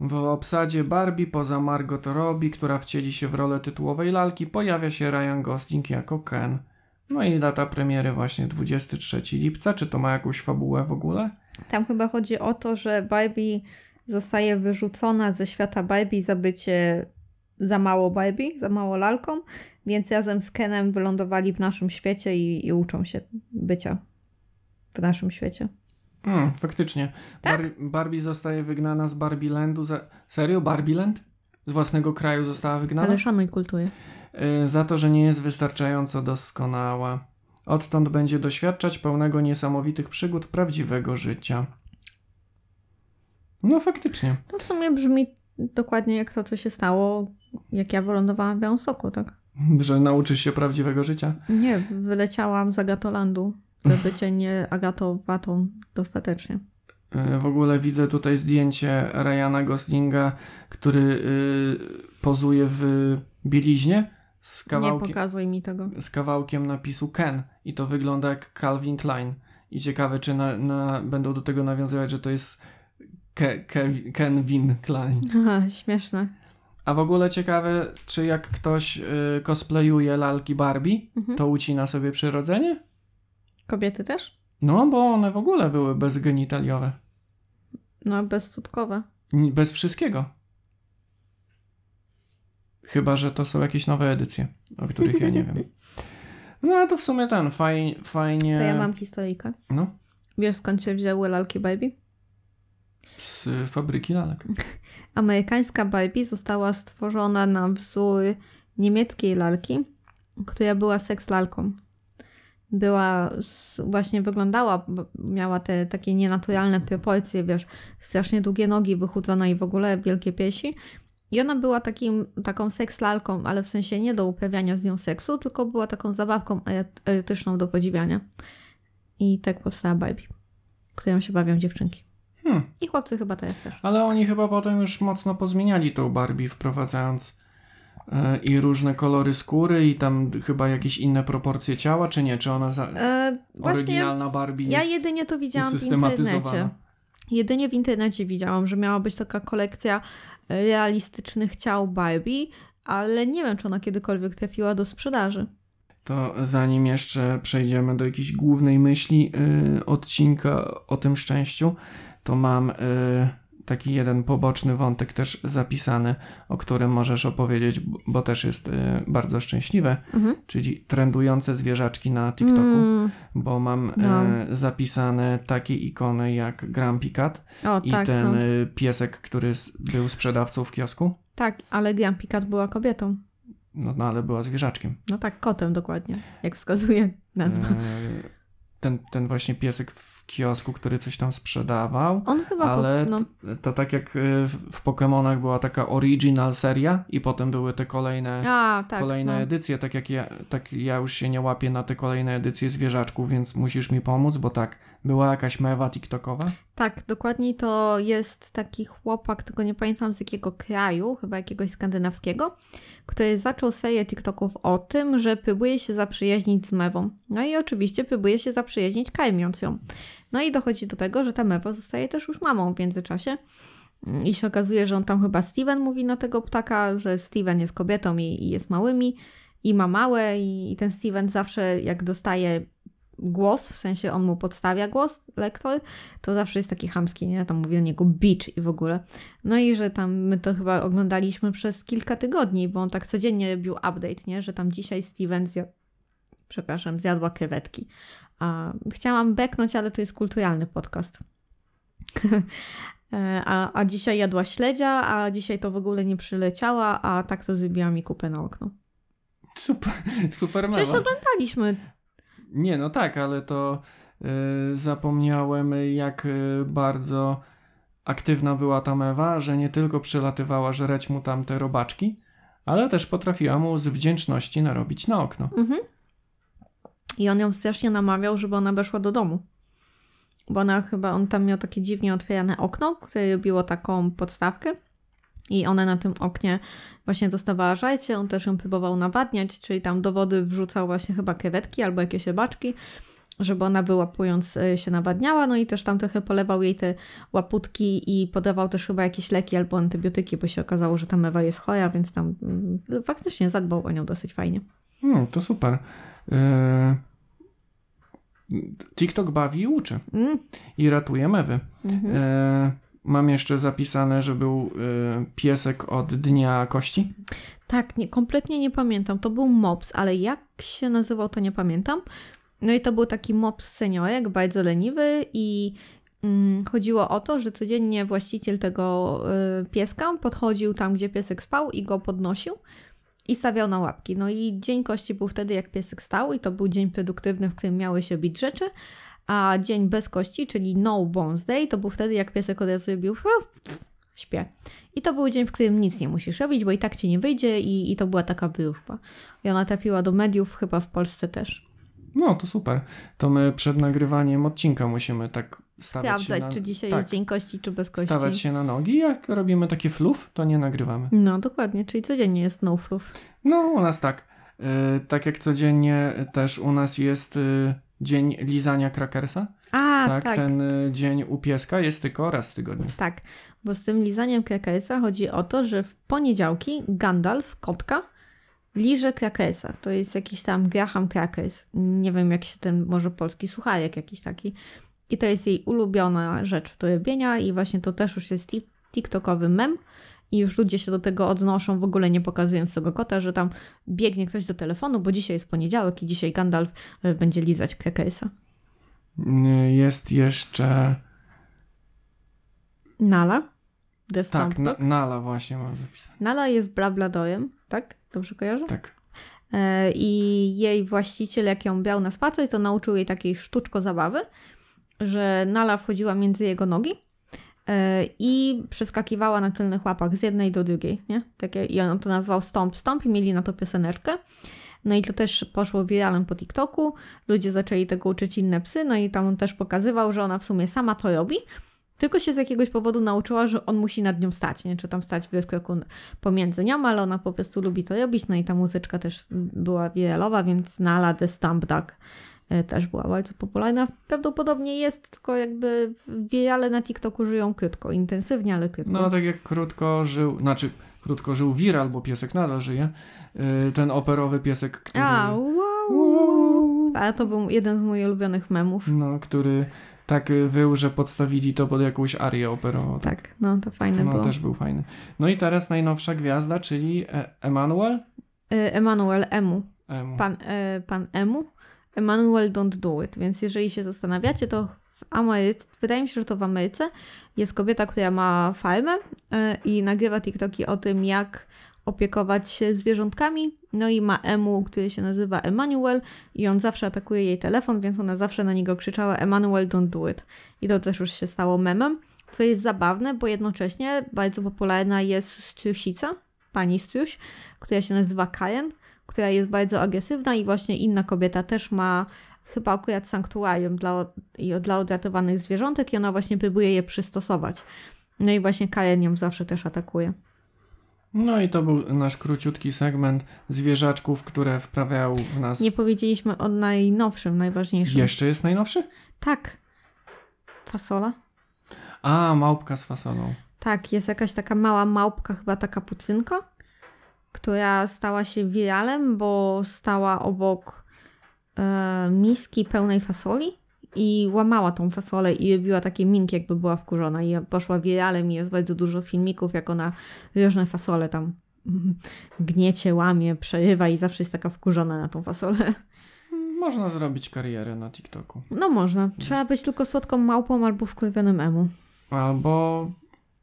W obsadzie Barbie poza Margot Robbie, która wcieli się w rolę tytułowej lalki, pojawia się Ryan Gosling jako Ken. No i data premiery właśnie 23 lipca. Czy to ma jakąś fabułę w ogóle? Tam chyba chodzi o to, że Barbie zostaje wyrzucona ze świata Barbie za bycie za mało Barbie, za mało lalką, więc razem z Kenem wylądowali w naszym świecie i, i uczą się bycia w naszym świecie. Mm, faktycznie. Bar- Barbie zostaje wygnana z Barbielandu. Za... Serio? Barbieland? Z własnego kraju została wygnana? Ale szanuj kulturę. Y, za to, że nie jest wystarczająco doskonała. Odtąd będzie doświadczać pełnego niesamowitych przygód prawdziwego życia. No faktycznie. To w sumie brzmi dokładnie jak to, co się stało, jak ja wylądowałam w Białymstoku, tak? Że nauczysz się prawdziwego życia. Nie, wyleciałam z Agatolandu, żeby cię nie agatowatą dostatecznie. Y, W ogóle widzę tutaj zdjęcie Ryana Goslinga, który y, pozuje w bieliźnie z Nie kawałkiem, pokazuj mi tego. z kawałkiem napisu Ken i to wygląda jak Calvin Klein. I ciekawe, czy na, na, będą do tego nawiązywać, że to jest Ke, Ke, Ken Win Klein. Aha, śmieszne. A w ogóle ciekawe, czy jak ktoś y, cosplayuje lalki Barbie, Mhm. to ucina sobie przyrodzenie? Kobiety też? No, bo one w ogóle były bezgenitaliowe. No, bezcudkowe. Ni- Bez wszystkiego. Chyba, że to są jakieś nowe edycje, o których ja nie wiem. No, a to w sumie ten, faj, fajnie... To ja mam historyjkę. No, Wiesz skąd się wzięły lalki Barbie? Z fabryki lalek. Amerykańska Barbie została stworzona na wzór niemieckiej lalki, która była seks lalką. Była, właśnie wyglądała, miała te takie nienaturalne proporcje, wiesz, strasznie długie nogi, wychudzona i w ogóle wielkie piesi. I ona była takim, taką seks lalką, ale w sensie nie do uprawiania z nią seksu, tylko była taką zabawką erotyczną do podziwiania. I tak powstała Barbie, którą się bawią dziewczynki. Hmm. I chłopcy chyba teraz też. Ale oni chyba potem już mocno pozmieniali tą Barbie, wprowadzając E, I różne kolory skóry i tam chyba jakieś inne proporcje ciała, czy nie? Czy ona za... E, oryginalna Barbie ja jest jedynie to widziałam w internecie. Jedynie w internecie widziałam, że miała być taka kolekcja e, realistycznych ciał Barbie, ale nie wiem, czy ona kiedykolwiek trafiła do sprzedaży. To zanim jeszcze przejdziemy do jakiejś głównej myśli y, odcinka o tym szczęściu, to mam y, taki jeden poboczny wątek też zapisany, o którym możesz opowiedzieć, bo też jest y, bardzo szczęśliwe, Mhm. czyli trendujące zwierzaczki na TikToku, Mm, bo mam No. y, zapisane takie ikony jak Grumpy Cat o, i tak, ten no. piesek, który był sprzedawcą w kiosku, tak, ale Grumpy Cat była kobietą. no, no ale była zwierzaczkiem. No tak, kotem dokładnie, jak wskazuje nazwa. Ten, ten właśnie piesek w kiosku, który coś tam sprzedawał. On chyba, Ale no, to, tak jak w, w Pokémonach była taka original seria i potem były te kolejne, a, tak, kolejne no. edycje, tak jak ja, tak ja już się nie łapię na te kolejne edycje zwierzaczków, więc musisz mi pomóc, bo tak, była jakaś mewa TikTokowa. Tak, dokładniej to jest taki chłopak, tylko nie pamiętam z jakiego kraju, chyba jakiegoś skandynawskiego, który zaczął serię TikToków o tym, że próbuje się zaprzyjaźnić z Mewą. No i oczywiście próbuje się zaprzyjaźnić karmiąc ją. No i dochodzi do tego, że ta Mewa zostaje też już mamą w międzyczasie. I się okazuje, że on tam chyba Steven mówi na tego ptaka, że Steven jest kobietą i, i jest małymi i ma małe i, i ten Steven zawsze jak dostaje głos, w sensie on mu podstawia głos, lektor, to zawsze jest taki chamski, nie? Tam mówi o niego bitch i w ogóle. No i że tam my to chyba oglądaliśmy przez kilka tygodni, bo on tak codziennie robił update, nie? Że tam dzisiaj Steven zjadł, przepraszam, zjadła krewetki. A, chciałam beknąć, ale to jest kulturalny podcast. A, a dzisiaj jadła śledzia, a dzisiaj to w ogóle nie przyleciała, a tak to zrobiła mi kupę na okno. Super, super Przecież oglądaliśmy. Nie, no tak, ale to y, zapomniałem jak y, bardzo aktywna była ta mewa, że nie tylko przylatywała żreć mu tam te robaczki, ale też potrafiła mu z wdzięczności narobić na okno. Mhm. I on ją strasznie namawiał, żeby ona weszła do domu. Bo ona chyba, on tam miał takie dziwnie otwierane okno, które robiło taką podstawkę. I ona na tym oknie właśnie dostawała żajcie, on też ją próbował nawadniać, czyli tam do wody wrzucał właśnie chyba krewetki albo jakieś rybaczki, żeby ona wyłapując y, się nawadniała, no i też tam trochę polewał jej te łaputki i podawał też chyba jakieś leki albo antybiotyki, bo się okazało, że ta mewa jest chora, więc tam mm, faktycznie zadbał o nią dosyć fajnie. Hmm, to super. Y, TikTok bawi i uczy. Mm. I ratuje mewy. Mhm. Y, mam jeszcze zapisane, że był y, piesek od Dnia Kości. Tak, nie, kompletnie nie pamiętam. To był mops, ale jak się nazywał, to nie pamiętam. No i to był taki mops seniorek, bardzo leniwy i mm, chodziło o to, że codziennie właściciel tego y, pieska podchodził tam, gdzie piesek spał i go podnosił i stawiał na łapki. No i dzień kości był wtedy, jak piesek stał i to był dzień produktywny, w którym miały się bić rzeczy, a dzień bez kości, czyli no bones day, to był wtedy, jak piesek od razu robił śpię. I to był dzień, w którym nic nie musisz robić, bo i tak ci nie wyjdzie i, i to była taka wróżba. I ona trafiła do mediów, chyba w Polsce też. No, to super. To my przed nagrywaniem odcinka musimy tak stawiać Sprawdzać, się na... czy dzisiaj tak, jest dzień kości, czy bez kości. stawać się na nogi. Jak robimy taki fluf, to nie nagrywamy. No, dokładnie, czyli codziennie jest no proof. No, u nas tak. Y, tak jak codziennie też u nas jest y, dzień lizania krakersa. A, tak, tak, ten y, dzień u pieska jest tylko raz w tygodniu. tak. Bo z tym lizaniem krakersa chodzi o to, że w poniedziałki Gandalf, kotka, liże krakersa. To jest jakiś tam Graham Crackers. Nie wiem, jak się ten, może polski sucharek jakiś taki. I to jest jej ulubiona rzecz do robienia i właśnie to też już jest ti- tiktokowy mem. I już ludzie się do tego odnoszą, w ogóle nie pokazując tego kota, że tam biegnie ktoś do telefonu, bo dzisiaj jest poniedziałek i dzisiaj Gandalf y, będzie lizać krakersa. Y, jest jeszcze... Nala, The Tak, na. Nala właśnie mam zapisane. Nala jest blabladorem, tak? Dobrze kojarzę? Tak. E, I jej właściciel, jak ją brał na spacer, to nauczył jej takiej sztuczko zabawy, że Nala wchodziła między jego nogi i przeskakiwała na tylnych łapach z jednej do drugiej, nie? Takie, I on to nazwał Stomp Stomp i mieli na to pioseneczkę. No i to też poszło wiralem po TikToku. Ludzie zaczęli tego uczyć inne psy, no i tam on też pokazywał, że ona w sumie sama to robi. Tylko się z jakiegoś powodu nauczyła, że on musi nad nią stać, nie? Czy tam stać w rozkroku pomiędzy nią, ale ona po prostu lubi to robić. No i ta muzyczka też była wiralowa, więc Nala The Stump Duck e, też była bardzo popularna. Prawdopodobnie jest, tylko jakby wirale na TikToku żyją krótko, intensywnie, ale krótko. No tak jak krótko żył, znaczy krótko żył Viral, bo piesek nadal żyje. Yy, ten operowy piesek, który... A, wow! Ale to był jeden z moich ulubionych memów. No, który tak wył, że podstawili to pod jakąś arię operową. Tak, no to fajne No było. też był fajny. No i teraz najnowsza gwiazda, czyli e- Emanuel? E, Emanuel Emu. Emu. Pan, e, pan Emu. Emanuel Don't Do It. Więc jeżeli się zastanawiacie, to w Ameryce, wydaje mi się, że to w Ameryce jest kobieta, która ma farmę e, i nagrywa TikToki o tym, jak opiekować się zwierzątkami. No i ma Emu, który się nazywa Emanuel i on zawsze atakuje jej telefon, więc ona zawsze na niego krzyczała Emanuel don't do it. I to też już się stało memem, co jest zabawne, bo jednocześnie bardzo popularna jest Strusica, pani Struś, która się nazywa Karen, która jest bardzo agresywna i właśnie inna kobieta też ma chyba akurat sanktuarium dla, dla odratowanych zwierzątek i ona właśnie próbuje je przystosować. No i właśnie Karen ją zawsze też atakuje. No i to był nasz króciutki segment zwierzaczków, które wprawiają w nas... Nie powiedzieliśmy o najnowszym, najważniejszym. Jeszcze jest najnowszy? Tak. Fasola? A, małpka z fasolą. Tak, jest jakaś taka mała małpka, chyba taka pucynka, która stała się wiralem, bo stała obok e, miski pełnej fasoli i łamała tą fasolę i robiła takie minki, jakby była wkurzona. I poszła wiralem i jest bardzo dużo filmików, jak ona różne fasole tam gniecie, łamie, przerywa i zawsze jest taka wkurzona na tą fasolę. Można zrobić karierę na TikToku. No można. Trzeba być tylko słodką małpą albo wkurwionym emu. Albo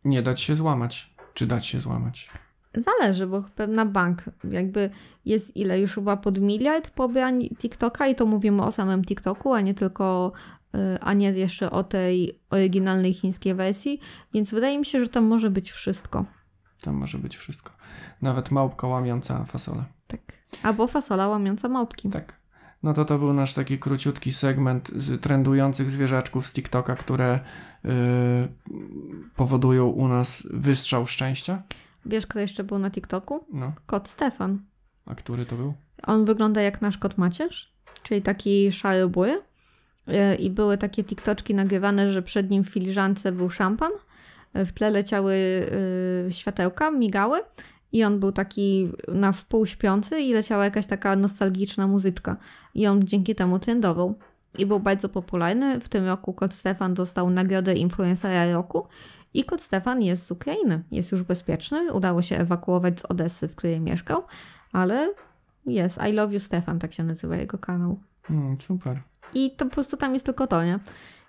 nie dać się złamać. Czy dać się złamać? Zależy, bo na bank jakby jest ile już chyba pod miliard pobrań TikToka i to mówimy o samym TikToku, a nie tylko, y, a nie jeszcze o tej oryginalnej chińskiej wersji, więc wydaje mi się, że tam może być wszystko. Tam może być wszystko. Nawet małpka łamiąca fasolę. Tak. Albo fasola łamiąca małpki. Tak. No to to był nasz taki króciutki segment z trendujących zwierzaczków z TikToka, które yy, powodują u nas wystrzał szczęścia. Wiesz, kto jeszcze był na TikToku? No, Kot Stefan. a który to był? On wygląda jak nasz kot Macierz, czyli taki szary. E, I były takie TikToczki nagrywane, że przed nim w filiżance był szampan, e, w tle leciały y, światełka, migały i on był taki na wpół śpiący i leciała jakaś taka nostalgiczna muzyczka. I on dzięki temu trendował. I był bardzo popularny. W tym roku kot Stefan dostał nagrodę influencera roku. I kot Stefan jest z Ukrainy. Jest już bezpieczny. Udało się ewakuować z Odessy, w której mieszkał. Ale jest. I love you Stefan, tak się nazywa jego kanał. Mm, super. I to po prostu tam jest tylko to, nie?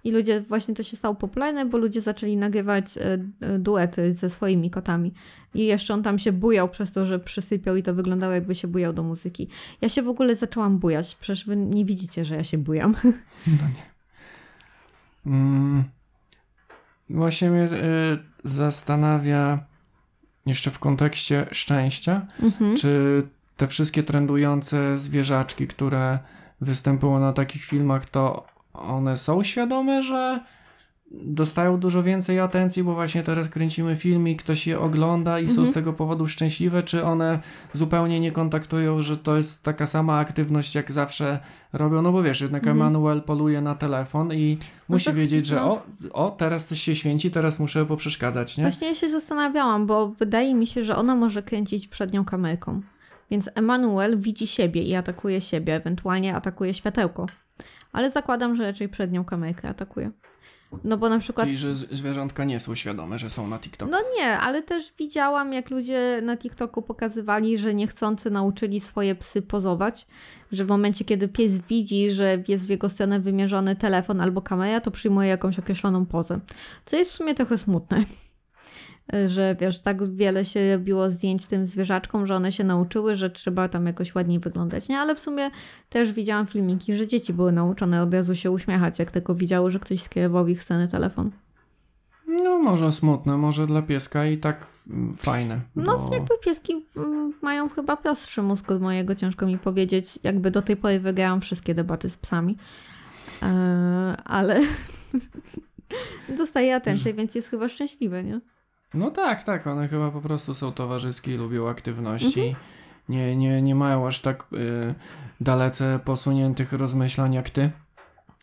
I ludzie, właśnie to się stało popularne, bo ludzie zaczęli nagrywać e, e, duety ze swoimi kotami. I jeszcze on tam się bujał przez to, że przysypiał i to wyglądało jakby się bujał do muzyki. Ja się w ogóle zaczęłam bujać, przecież wy nie widzicie, że ja się bujam. Mm, właśnie mnie y, zastanawia jeszcze w kontekście szczęścia, Mhm. czy te wszystkie trendujące zwierzaczki, które występują na takich filmach, to one są świadome, że dostają dużo więcej atencji, bo właśnie teraz kręcimy film i ktoś je ogląda i są Mhm. z tego powodu szczęśliwe, czy one zupełnie nie kontaktują, że to jest taka sama aktywność, jak zawsze robią, no bo wiesz, jednak Mhm. Emanuel poluje na telefon i musi to- wiedzieć, że no. o, o, teraz coś się święci, teraz muszę poprzeszkadzać, nie? Właśnie ja się zastanawiałam, bo wydaje mi się, że ona może kręcić przednią kamerką. Więc Emanuel widzi siebie i atakuje siebie, ewentualnie atakuje światełko. Ale zakładam, że raczej przednią kamerkę atakuje. No bo na przykład Czyli, że zwierzątka nie są świadome, że są na TikToku. No nie, ale też widziałam, jak ludzie na TikToku pokazywali, że niechcący nauczyli swoje psy pozować, że w momencie, kiedy pies widzi, że jest w jego stronę wymierzony telefon albo kamera, to przyjmuje jakąś określoną pozę. Co jest w sumie trochę smutne. Że wiesz, tak wiele się robiło zdjęć tym zwierzaczkom, że one się nauczyły, że trzeba tam jakoś ładniej wyglądać, nie? Ale w sumie też widziałam filmiki, że dzieci były nauczone od razu się uśmiechać, jak tylko widziały, że ktoś skierował w ich stronę telefon. No może smutne, może dla pieska i tak fajne. No, bo... jakby pieski mm, mają chyba prostszy mózg od mojego, ciężko mi powiedzieć. Jakby do tej pory wygrałam wszystkie debaty z psami. Eee, ale Dostaje atencję, więc jest chyba szczęśliwy, nie? No tak, tak, one chyba po prostu są towarzyskie i lubią aktywności. Nie, nie, nie mają aż tak y, dalece posuniętych rozmyślań jak ty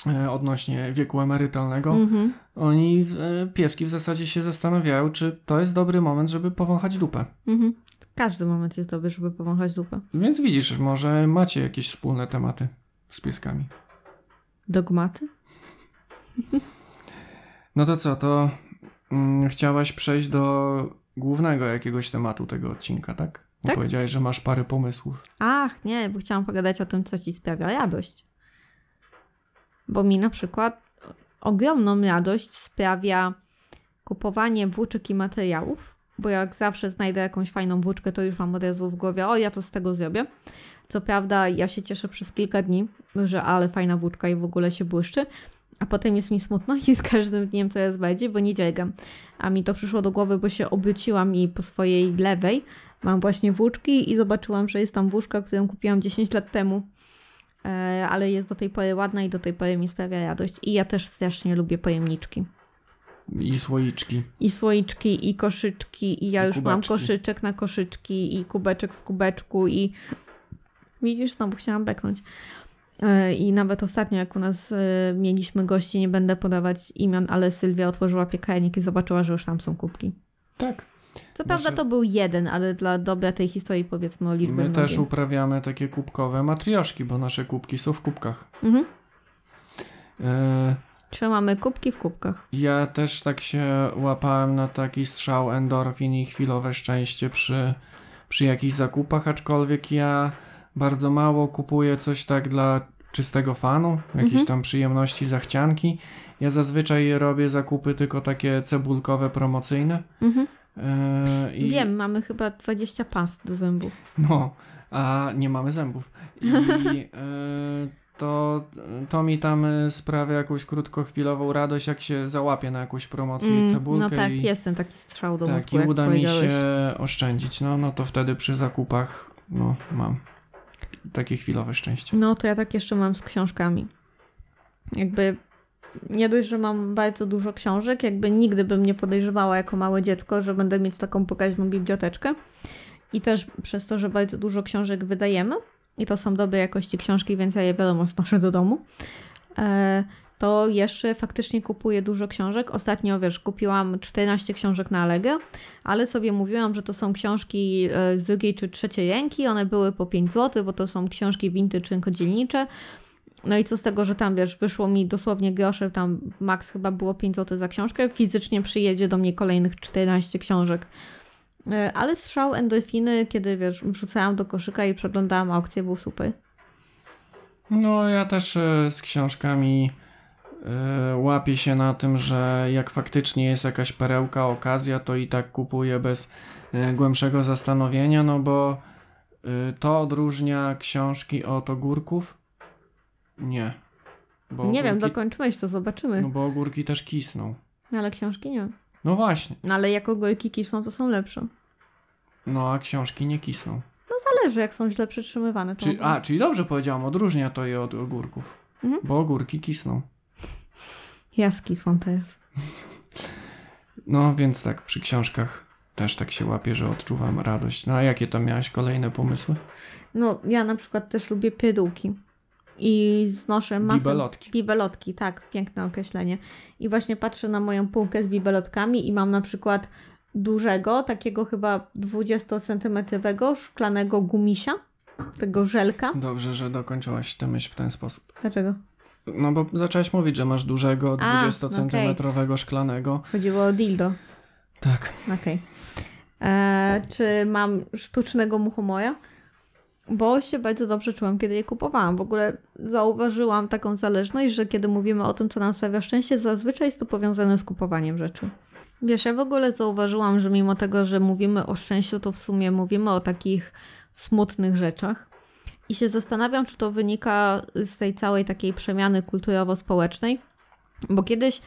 y, odnośnie wieku emerytalnego. Mhm. Oni, y, pieski w zasadzie się zastanawiają, czy to jest dobry moment, żeby powąchać dupę. Mhm. Każdy moment jest dobry, żeby powąchać dupę. Więc widzisz, może macie jakieś wspólne tematy z pieskami. Dogmaty? No to co, to chciałaś przejść do głównego jakiegoś tematu tego odcinka, tak? Bo Tak. Powiedziałeś, że masz parę pomysłów. Ach, nie, bo chciałam pogadać o tym, co ci sprawia radość. Bo mi na przykład ogromną radość sprawia kupowanie włóczek i materiałów, bo jak zawsze znajdę jakąś fajną włóczkę, to już mam od razu w głowie, o ja to z tego zrobię. Co prawda ja się cieszę przez kilka dni, że ale fajna włóczka i w ogóle się błyszczy, a potem jest mi smutno i z każdym dniem coraz bardziej, bo nie dziergam. A mi to przyszło do głowy, bo się obróciłam i po swojej lewej mam właśnie włóczki i zobaczyłam, że jest tam włóczka, którą kupiłam 10 lat temu. E, ale jest do tej pory ładna i do tej pory mi sprawia radość. I ja też strasznie lubię pojemniczki. I słoiczki. I słoiczki, i koszyczki, i ja I już mam kubeczki. koszyczek na koszyczki, i kubeczek w kubeczku, i widzisz, no bo chciałam beknąć. E, I nawet ostatnio, jak u nas e, mieliśmy gości, nie będę podawać imion, ale Sylwia otworzyła piekarnik i zobaczyła, że już tam są kubki. Tak. Co prawda to był jeden, ale dla dobra tej historii powiedzmy o liczbie My też mnogiej. uprawiamy takie kubkowe matrioszki, bo nasze kubki są w kubkach. Mhm. E, Trzymamy kubki w kubkach. ja też tak się łapałem na taki strzał endorfin i chwilowe szczęście przy, przy jakichś zakupach, aczkolwiek ja bardzo mało kupuję coś tak dla czystego fanu, jakieś Mhm. tam przyjemności, zachcianki. Ja zazwyczaj robię zakupy tylko takie cebulkowe, promocyjne. Mhm. E, i- Wiem, mamy chyba 20 past do zębów. No, a nie mamy zębów. I e, to, to mi tam sprawia jakąś krótkochwilową radość, jak się załapię na jakąś promocję i Mm, cebulkę. no tak, i, jest ten taki strzał do tak, mózgu, i uda mi się oszczędzić. No, no to wtedy przy zakupach no, mam takie chwilowe szczęście. No to ja tak jeszcze mam z książkami. Jakby nie dość, że mam bardzo dużo książek, jakby nigdy bym nie podejrzewała jako małe dziecko, że będę mieć taką pokaźną biblioteczkę. I też przez to, że bardzo dużo książek wydajemy i to są dobrej jakości książki, więc ja je wiadomo znoszę do domu. To jeszcze faktycznie kupuję dużo książek. Ostatnio, wiesz, kupiłam 14 książek na Allegro, ale sobie mówiłam, że to są książki e, z drugiej czy trzeciej ręki. One były po 5 zł, bo to są książki vintage rynkodzielnicze. No i co z tego, że tam, wiesz, wyszło mi dosłownie grosze, tam max chyba było 5 zł za książkę, fizycznie przyjedzie do mnie kolejnych 14 książek. E, Ale strzał endorfiny, kiedy, wiesz, wrzucałam do koszyka i przeglądałam aukcję, był super. No, ja też e, z książkami e, łapię się na tym, że jak faktycznie jest jakaś perełka, okazja, to i tak kupuję bez e, głębszego zastanowienia, no bo e, to odróżnia książki od ogórków? Nie. Bo nie wiem, dokończyłeś to, zobaczymy. No bo ogórki też kisną. Ale książki nie. No właśnie. No ale jak ogórki kisną, to są lepsze. No a książki nie kisną. Zależy, jak są źle przytrzymywane. Czy, a, czyli dobrze powiedziałam, odróżnia to je od ogórków. Mhm. Bo ogórki kisną. Ja skisłam teraz. No więc tak, przy książkach też tak się łapie, że odczuwam radość. No a jakie tam miałaś kolejne pomysły? No, ja na przykład też lubię pierdółki. I znoszę masę... Bibelotki. Bibelotki, tak, piękne określenie. I właśnie patrzę na moją półkę z bibelotkami i mam na przykład dużego, takiego chyba 20-centymetrowego szklanego gumisia, tego żelka. Dobrze, że dokończyłaś tę myśl w ten sposób. Dlaczego? No bo zaczęłaś mówić, że masz dużego, A, 20-centymetrowego szklanego. Chodziło o dildo. Tak. Okej. Eee, Czy mam sztucznego muchomoja? Bo się bardzo dobrze czułam, kiedy je kupowałam. W ogóle zauważyłam taką zależność, że kiedy mówimy o tym, co nam sprawia szczęście, zazwyczaj jest to powiązane z kupowaniem rzeczy. Wiesz, ja w ogóle zauważyłam, że mimo tego, że mówimy o szczęściu, to w sumie mówimy o takich smutnych rzeczach. I się zastanawiam, czy to wynika z tej całej takiej przemiany kulturowo-społecznej, bo kiedyś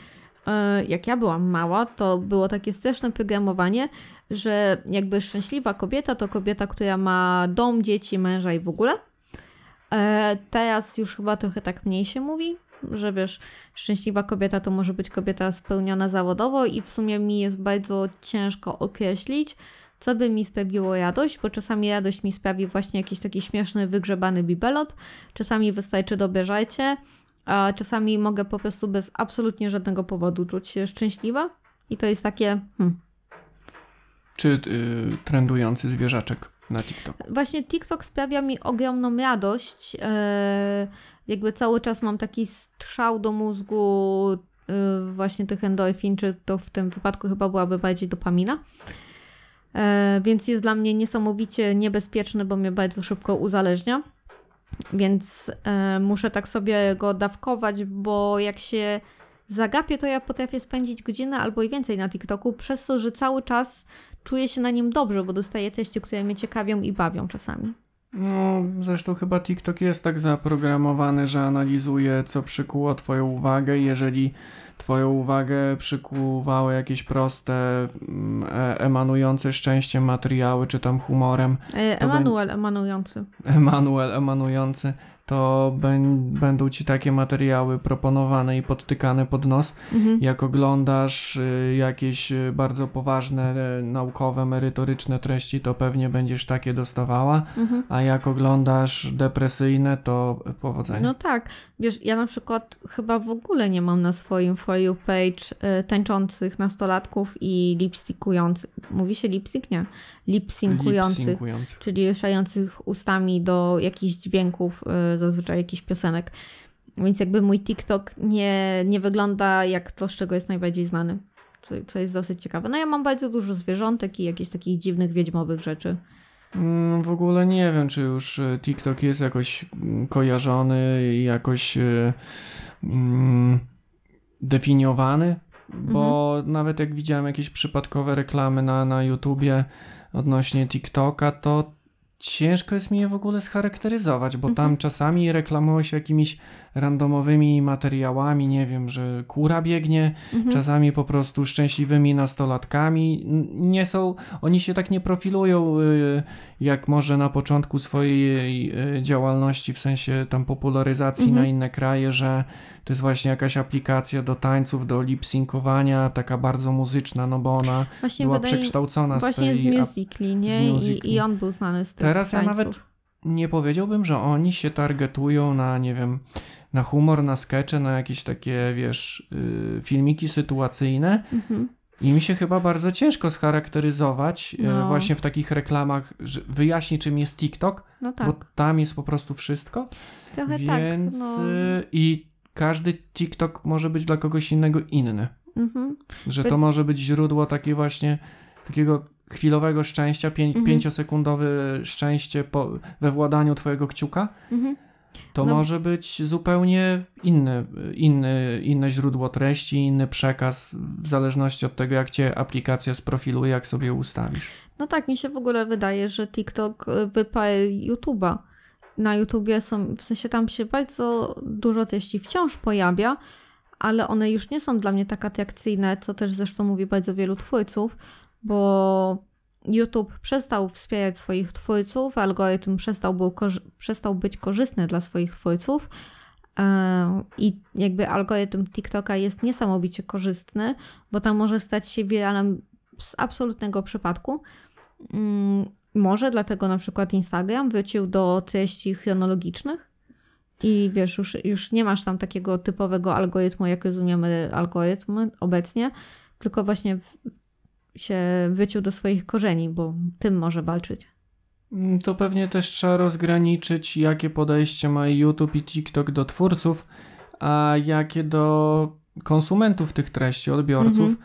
e, jak ja byłam mała, to było takie straszne programowanie, że jakby szczęśliwa kobieta to kobieta, która ma dom, dzieci, męża i w ogóle. E, teraz już chyba trochę tak mniej się mówi, że wiesz, szczęśliwa kobieta to może być kobieta spełniona zawodowo i w sumie mi jest bardzo ciężko określić, co by mi sprawiło radość, bo czasami radość mi sprawi właśnie jakiś taki śmieszny, wygrzebany bibelot, czasami wystarczy dobre żarcie, a czasami mogę po prostu bez absolutnie żadnego powodu czuć się szczęśliwa i to jest takie, hmm. Czy y, trendujący zwierzaczek na TikToku? Właśnie TikTok sprawia mi ogromną radość. E, jakby cały czas mam taki strzał do mózgu e, właśnie tych endorfin, czy to w tym wypadku chyba byłaby bardziej dopamina. E, więc jest dla mnie niesamowicie niebezpieczny, bo mnie bardzo szybko uzależnia. Więc e, muszę tak sobie go dawkować, bo jak się zagapię, to ja potrafię spędzić godzinę albo i więcej na TikToku, przez to, że cały czas czuję się na nim dobrze, bo dostaję treści, które mnie ciekawią i bawią czasami. No, zresztą chyba TikTok jest tak zaprogramowany, że analizuje, co przykuło Twoją uwagę. Jeżeli Twoją uwagę przykuwały jakieś proste, mm, e- emanujące szczęściem materiały, czy tam humorem, E, Emanuel emanujący. Emanuel emanujący, to bę- będą Ci takie materiały proponowane i podtykane pod nos. Mhm. Jak oglądasz y, jakieś y, bardzo poważne, e, naukowe, merytoryczne treści, to pewnie będziesz takie dostawała, Mhm. a jak oglądasz depresyjne, to powodzenia. No tak. Wiesz, ja na przykład chyba w ogóle nie mam na swoim For You page y, tańczących nastolatków i lipstickujących. Mówi się lipstick? Nie. Lipsynkujących. Lip-synkujący. czyli ruszających ustami do jakichś dźwięków, y, zazwyczaj jakichś piosenek. Więc jakby mój TikTok nie, nie wygląda jak to, z czego jest najbardziej znany. Co, co jest dosyć ciekawe. No ja mam bardzo dużo zwierzątek i jakichś takich dziwnych, wiedźmowych rzeczy. Mm, W ogóle nie wiem, czy już y, TikTok jest jakoś mm, kojarzony i jakoś y, mm, definiowany, bo nawet jak widziałem jakieś przypadkowe reklamy na, na YouTubie odnośnie TikToka, to ciężko jest mi je w ogóle scharakteryzować, bo tam czasami reklamują się jakimiś randomowymi materiałami, nie wiem, że kura biegnie, Mhm. czasami po prostu szczęśliwymi nastolatkami. Nie są, oni się tak nie profilują y, jak może na początku swojej y, działalności, w sensie tam popularyzacji Mhm. na inne kraje, że to jest właśnie jakaś aplikacja do tańców, do lip-syncowania, taka bardzo muzyczna, no bo ona Właśnie była wydaje przekształcona Właśnie z tej... nie? z. I, I on był znany z tych Teraz ja tańców. nawet nie powiedziałbym, że oni się targetują na, nie wiem, na humor, na skecze, na jakieś takie, wiesz, y, filmiki sytuacyjne. Mhm. I mi się chyba bardzo ciężko scharakteryzować e, No. właśnie w takich reklamach, że wyjaśni czym jest TikTok, No tak, bo tam jest po prostu wszystko. trochę Więc tak. No. y, i każdy TikTok może być dla kogoś innego inny. Mhm. Że to może być źródło takie właśnie takiego chwilowego szczęścia, pię- Mhm. pięciosekundowe szczęście po, we władaniu twojego kciuka. Mhm. To No. może być zupełnie inny, inny, inne źródło treści, inny przekaz, w zależności od tego, jak cię aplikacja sprofiluje, jak sobie ustawisz. No tak, mi się w ogóle wydaje, że TikTok wyparł YouTube'a. Na YouTubie są, w sensie tam się bardzo dużo treści wciąż pojawia, ale one już nie są dla mnie tak atrakcyjne, co też zresztą mówi bardzo wielu twórców, bo YouTube przestał wspierać swoich twórców, algorytm przestał, był przestał być korzystny dla swoich twórców. e, I jakby algorytm TikToka jest niesamowicie korzystny, bo tam może stać się wiralem z absolutnego przypadku. Mm, Może dlatego na przykład Instagram wrócił do treści chronologicznych i wiesz, już, już nie masz tam takiego typowego algorytmu, jak rozumiemy algorytm obecnie, tylko właśnie się wrócił do swoich korzeni, bo tym może walczyć. Mm, To pewnie też trzeba rozgraniczyć, jakie podejście ma YouTube i TikTok do twórców, a jakie do konsumentów tych treści, odbiorców. Mhm.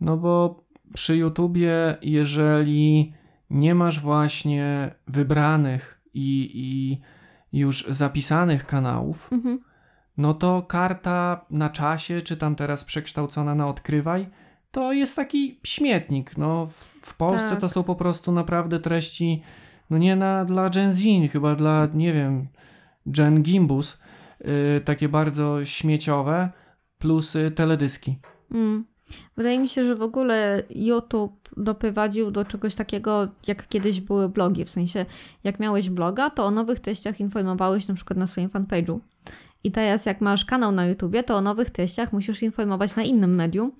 No bo przy YouTubie, jeżeli nie masz właśnie wybranych i, i już zapisanych kanałów, Mhm. no to karta na czasie, czy tam teraz przekształcona na odkrywaj, to jest taki śmietnik. No, w, Polsce Tak. to są po prostu naprawdę treści, no nie na, dla Gen Z, chyba dla, nie wiem, Gen Gimbus, yy, takie bardzo śmieciowe, plus y, teledyski. Mm. Wydaje mi się, że w ogóle YouTube doprowadził do czegoś takiego, jak kiedyś były blogi. W sensie, jak miałeś bloga, to o nowych treściach informowałeś na przykład na swoim fanpage'u. I teraz jak masz kanał na YouTubie, to o nowych treściach musisz informować na innym medium,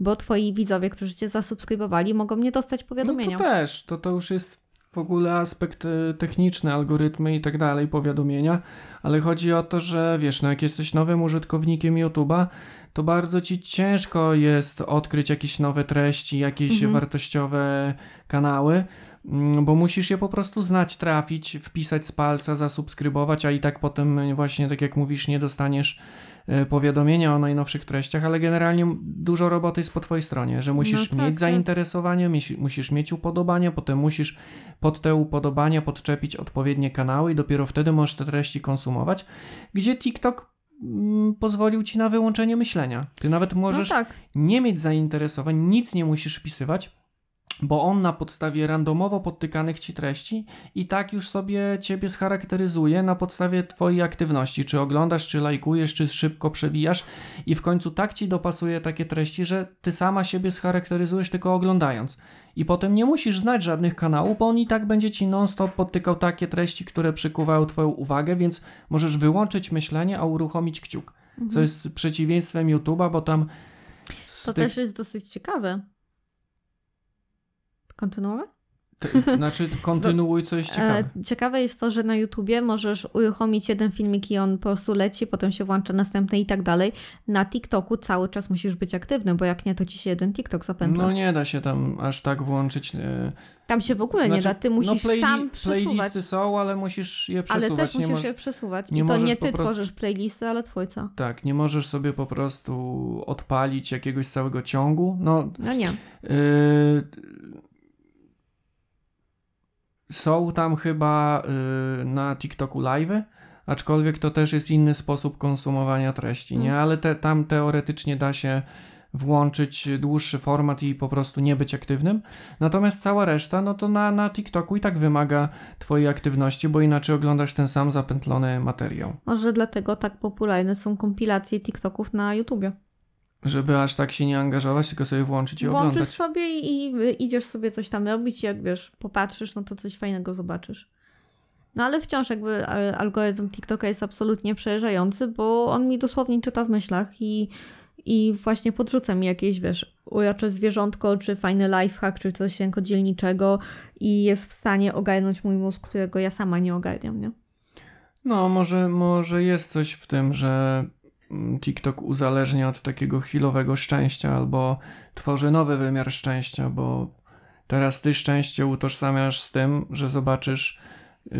bo twoi widzowie, którzy cię zasubskrybowali, mogą nie dostać powiadomienia. No to też, to, to już jest w ogóle aspekt e, techniczny, algorytmy i tak dalej, powiadomienia, ale chodzi o to, że wiesz, no jak jesteś nowym użytkownikiem YouTube'a, to bardzo ci ciężko jest odkryć jakieś nowe treści, jakieś Mhm. wartościowe kanały, mm, bo musisz je po prostu znać, trafić, wpisać z palca, zasubskrybować, a i tak potem właśnie, tak jak mówisz, nie dostaniesz powiadomienia o najnowszych treściach, ale generalnie dużo roboty jest po twojej stronie, że musisz tak, mieć tak. zainteresowanie, musisz mieć upodobania, potem musisz pod te upodobania podczepić odpowiednie kanały i dopiero wtedy możesz te treści konsumować, gdzie TikTok mm, pozwolił ci na wyłączenie myślenia. Ty nawet możesz no tak. nie mieć zainteresowań, nic nie musisz wpisywać, bo on na podstawie randomowo podtykanych ci treści i tak już sobie ciebie scharakteryzuje na podstawie twojej aktywności, czy oglądasz, czy lajkujesz, czy szybko przewijasz i w końcu tak ci dopasuje takie treści, że ty sama siebie scharakteryzujesz tylko oglądając. I potem nie musisz znać żadnych kanałów, bo on i tak będzie ci non-stop podtykał takie treści, które przykuwają twoją uwagę, więc możesz wyłączyć myślenie, a uruchomić kciuk. Co jest przeciwieństwem YouTube'a, bo tam To tych- też jest dosyć ciekawe. Kontynuować? Znaczy, kontynuuj coś ciekawe. E, ciekawe jest to, że na YouTubie możesz uruchomić jeden filmik i on po prostu leci, potem się włącza następny i tak dalej. Na TikToku cały czas musisz być aktywny, bo jak nie, to ci się jeden TikTok zapętla. No nie da się tam aż tak włączyć. e, Tam się w ogóle nie znaczy, da, ty musisz no playli- sam przesuwać. Playlisty są, ale musisz je Ale przesuwać. też nie musisz je przesuwać. nie I to nie ty prostu- tworzysz playlisty, ale twórca. Tak, nie możesz sobie po prostu odpalić jakiegoś całego ciągu. No, No nie. Yy, są tam chyba yy, na TikToku live'y, aczkolwiek to też jest inny sposób konsumowania treści, nie? Mm. Ale te, tam teoretycznie da się włączyć dłuższy format i po prostu nie być aktywnym. Natomiast cała reszta, no to na, na TikToku i tak wymaga twojej aktywności, bo inaczej oglądasz ten sam zapętlony materiał. Może dlatego tak popularne są kompilacje TikToków na YouTubie. Żeby aż tak się nie angażować, tylko sobie włączyć i Włączysz oglądać. sobie i idziesz sobie coś tam robić, jak wiesz, popatrzysz, no to coś fajnego zobaczysz. No ale wciąż jakby e, algorytm TikToka jest absolutnie przerażający, bo on mi dosłownie czyta w myślach i, i właśnie podrzuca mi jakieś, wiesz, urocze zwierzątko, czy fajny lifehack, czy coś rękodzielniczego i jest w stanie ogarnąć mój mózg, którego ja sama nie ogarniam, nie? No, może, może jest coś w tym, że TikTok uzależnia od takiego chwilowego szczęścia albo tworzy nowy wymiar szczęścia, bo teraz ty szczęście utożsamiasz z tym, że zobaczysz yy,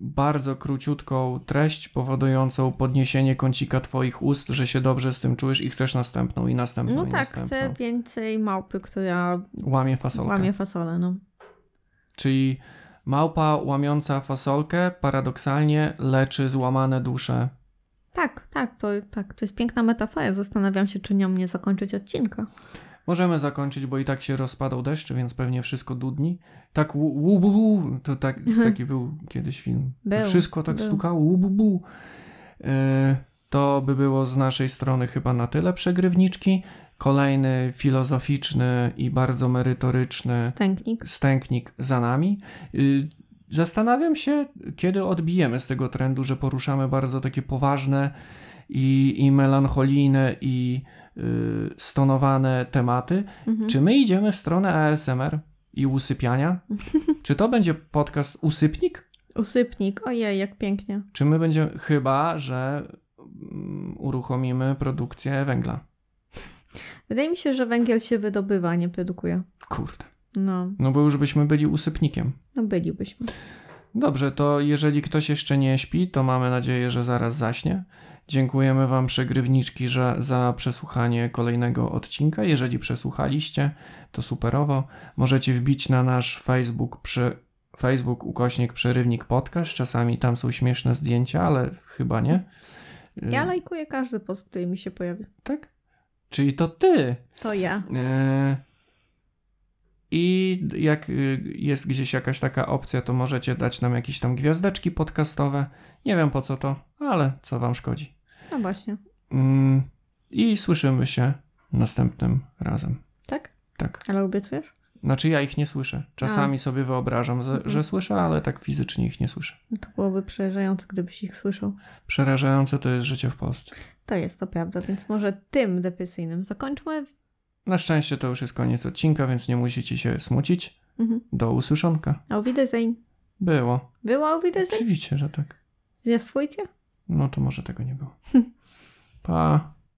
bardzo króciutką treść powodującą podniesienie kącika twoich ust, że się dobrze z tym czujesz i chcesz następną i następną No i tak, następną. chcę więcej małpy, która Łamie fasolkę. łamie fasolę, no. Czyli małpa łamiąca fasolkę paradoksalnie leczy złamane dusze Tak, tak, to, tak, to jest piękna metafora. Zastanawiam się, czy nią nie zakończyć odcinka. Możemy zakończyć, bo i tak się rozpadał deszcz, więc pewnie wszystko dudni. Tak wu, wu, bu, bu, to tak, taki był kiedyś film. Był, wszystko tak był. stukało, wu, bu, bu. E, To by było z naszej strony chyba na tyle przegrywniczki. Kolejny filozoficzny i bardzo merytoryczny Stęknik. stęknik za nami. Zastanawiam się, kiedy odbijemy z tego trendu, że poruszamy bardzo takie poważne i, i melancholijne i y, stonowane tematy. Mhm. Czy my idziemy w stronę ASMR i usypiania? Czy to będzie podcast Usypnik? Usypnik. Ojej, jak pięknie. Czy my będziemy, chyba że mm, uruchomimy produkcję węgla? Wydaje mi się, że węgiel się wydobywa, nie produkuje. Kurde. No, No bo już byśmy byli usypnikiem. no bylibyśmy. Dobrze, to jeżeli ktoś jeszcze nie śpi, to mamy nadzieję, że zaraz zaśnie. Dziękujemy Wam, przegrywniczki, że, za przesłuchanie kolejnego odcinka. Jeżeli przesłuchaliście, to superowo. Możecie wbić na nasz Facebook, przy, Facebook ukośnik Przerywnik Podcast. Czasami tam są śmieszne zdjęcia, ale chyba nie. Y, Ja lajkuję każdy post, który mi się pojawi. Tak? Czyli to Ty. To ja. E, I jak y, jest gdzieś jakaś taka opcja, to możecie dać nam jakieś tam gwiazdeczki podcastowe. Nie wiem po co to, ale co wam szkodzi. No właśnie. Mm, I słyszymy się następnym razem. Tak? Tak. Ale obiecujesz? Znaczy ja ich nie słyszę. Czasami sobie wyobrażam, że, Mhm. słyszę, ale tak fizycznie ich nie słyszę. No To byłoby przerażające, gdybyś ich słyszał. Przerażające to jest życie w Polsce. To jest to prawda, więc może tym depresyjnym zakończmy. Na szczęście to już jest koniec odcinka, więc nie musicie się smucić. Mhm. Do usłyszonka. Auf Wiedersehen. Było. Było Auf Wiedersehen? Oczywiście, że tak. Zjastwujcie? No to może tego nie było. Pa.